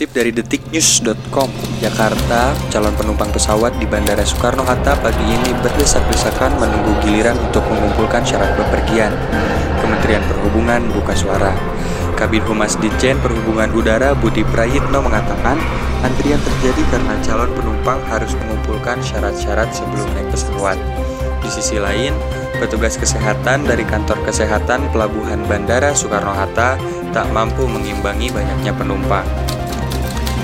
Dikutip dari detiknews.com, Jakarta, calon penumpang pesawat di Bandara Soekarno-Hatta pagi ini berdesak-desakan menunggu giliran untuk mengumpulkan syarat bepergian. Kementerian Perhubungan buka suara. Kabin Humas Ditjen Perhubungan Udara Budi Prayitno mengatakan, antrian terjadi karena calon penumpang harus mengumpulkan syarat-syarat sebelum naik pesawat. Di sisi lain, petugas kesehatan dari kantor kesehatan Pelabuhan Bandara Soekarno-Hatta tak mampu mengimbangi banyaknya penumpang.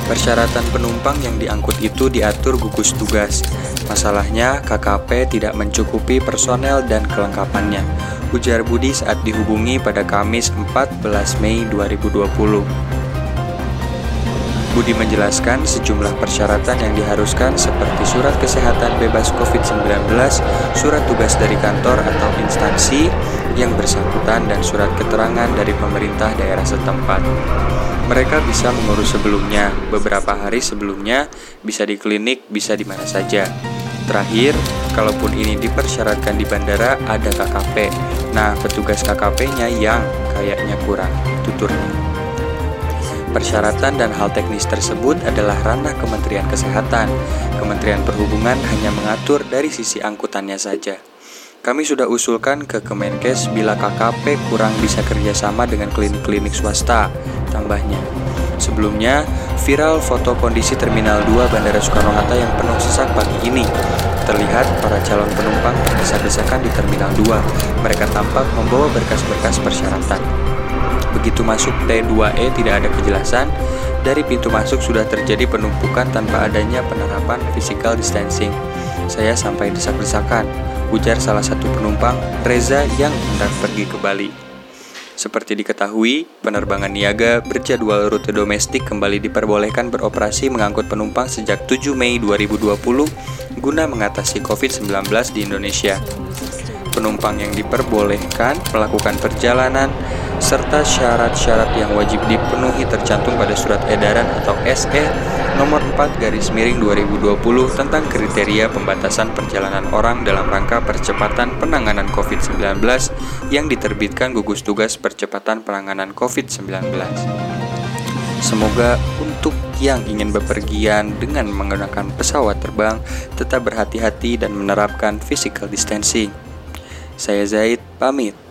Persyaratan penumpang yang diangkut itu diatur gugus tugas. Masalahnya, KKP tidak mencukupi personel dan kelengkapannya. Ujar Budi saat dihubungi pada Kamis 14 Mei 2020. Budi menjelaskan sejumlah persyaratan yang diharuskan seperti surat kesehatan bebas COVID-19, surat tugas dari kantor atau instansi yang bersangkutan dan surat keterangan dari pemerintah daerah setempat. Mereka bisa mengurus sebelumnya, beberapa hari sebelumnya, bisa di klinik, bisa di mana saja. Terakhir, kalaupun ini dipersyaratkan di bandara, ada KKP. Nah, petugas KKP-nya yang kayaknya kurang, tuturnya. Persyaratan dan hal teknis tersebut adalah ranah Kementerian Kesehatan. Kementerian Perhubungan hanya mengatur dari sisi angkutannya saja. Kami sudah usulkan ke Kemenkes bila KKP kurang bisa kerjasama dengan klinik-klinik swasta, tambahnya. Sebelumnya, viral foto kondisi Terminal 2 Bandara Soekarno-Hatta yang penuh sesak pagi ini. Terlihat para calon penumpang berdesak-desakan di Terminal 2. Mereka tampak membawa berkas-berkas persyaratan. Begitu masuk T2E tidak ada kejelasan, dari pintu masuk sudah terjadi penumpukan tanpa adanya penerapan physical distancing. Saya sampai desak-desakan, ujar salah satu penumpang, Reza yang hendak pergi ke Bali. Seperti diketahui, penerbangan niaga berjadwal rute domestik kembali diperbolehkan beroperasi mengangkut penumpang sejak 7 Mei 2020 guna mengatasi COVID-19 di Indonesia. Penumpang yang diperbolehkan melakukan perjalanan serta syarat-syarat yang wajib dipenuhi tercantum pada surat edaran atau SE nomor 4 garis miring 2020 tentang kriteria pembatasan perjalanan orang dalam rangka percepatan penanganan COVID-19 yang diterbitkan gugus tugas percepatan penanganan COVID-19. Semoga untuk yang ingin bepergian dengan menggunakan pesawat terbang tetap berhati-hati dan menerapkan physical distancing. Saya Zaid, pamit.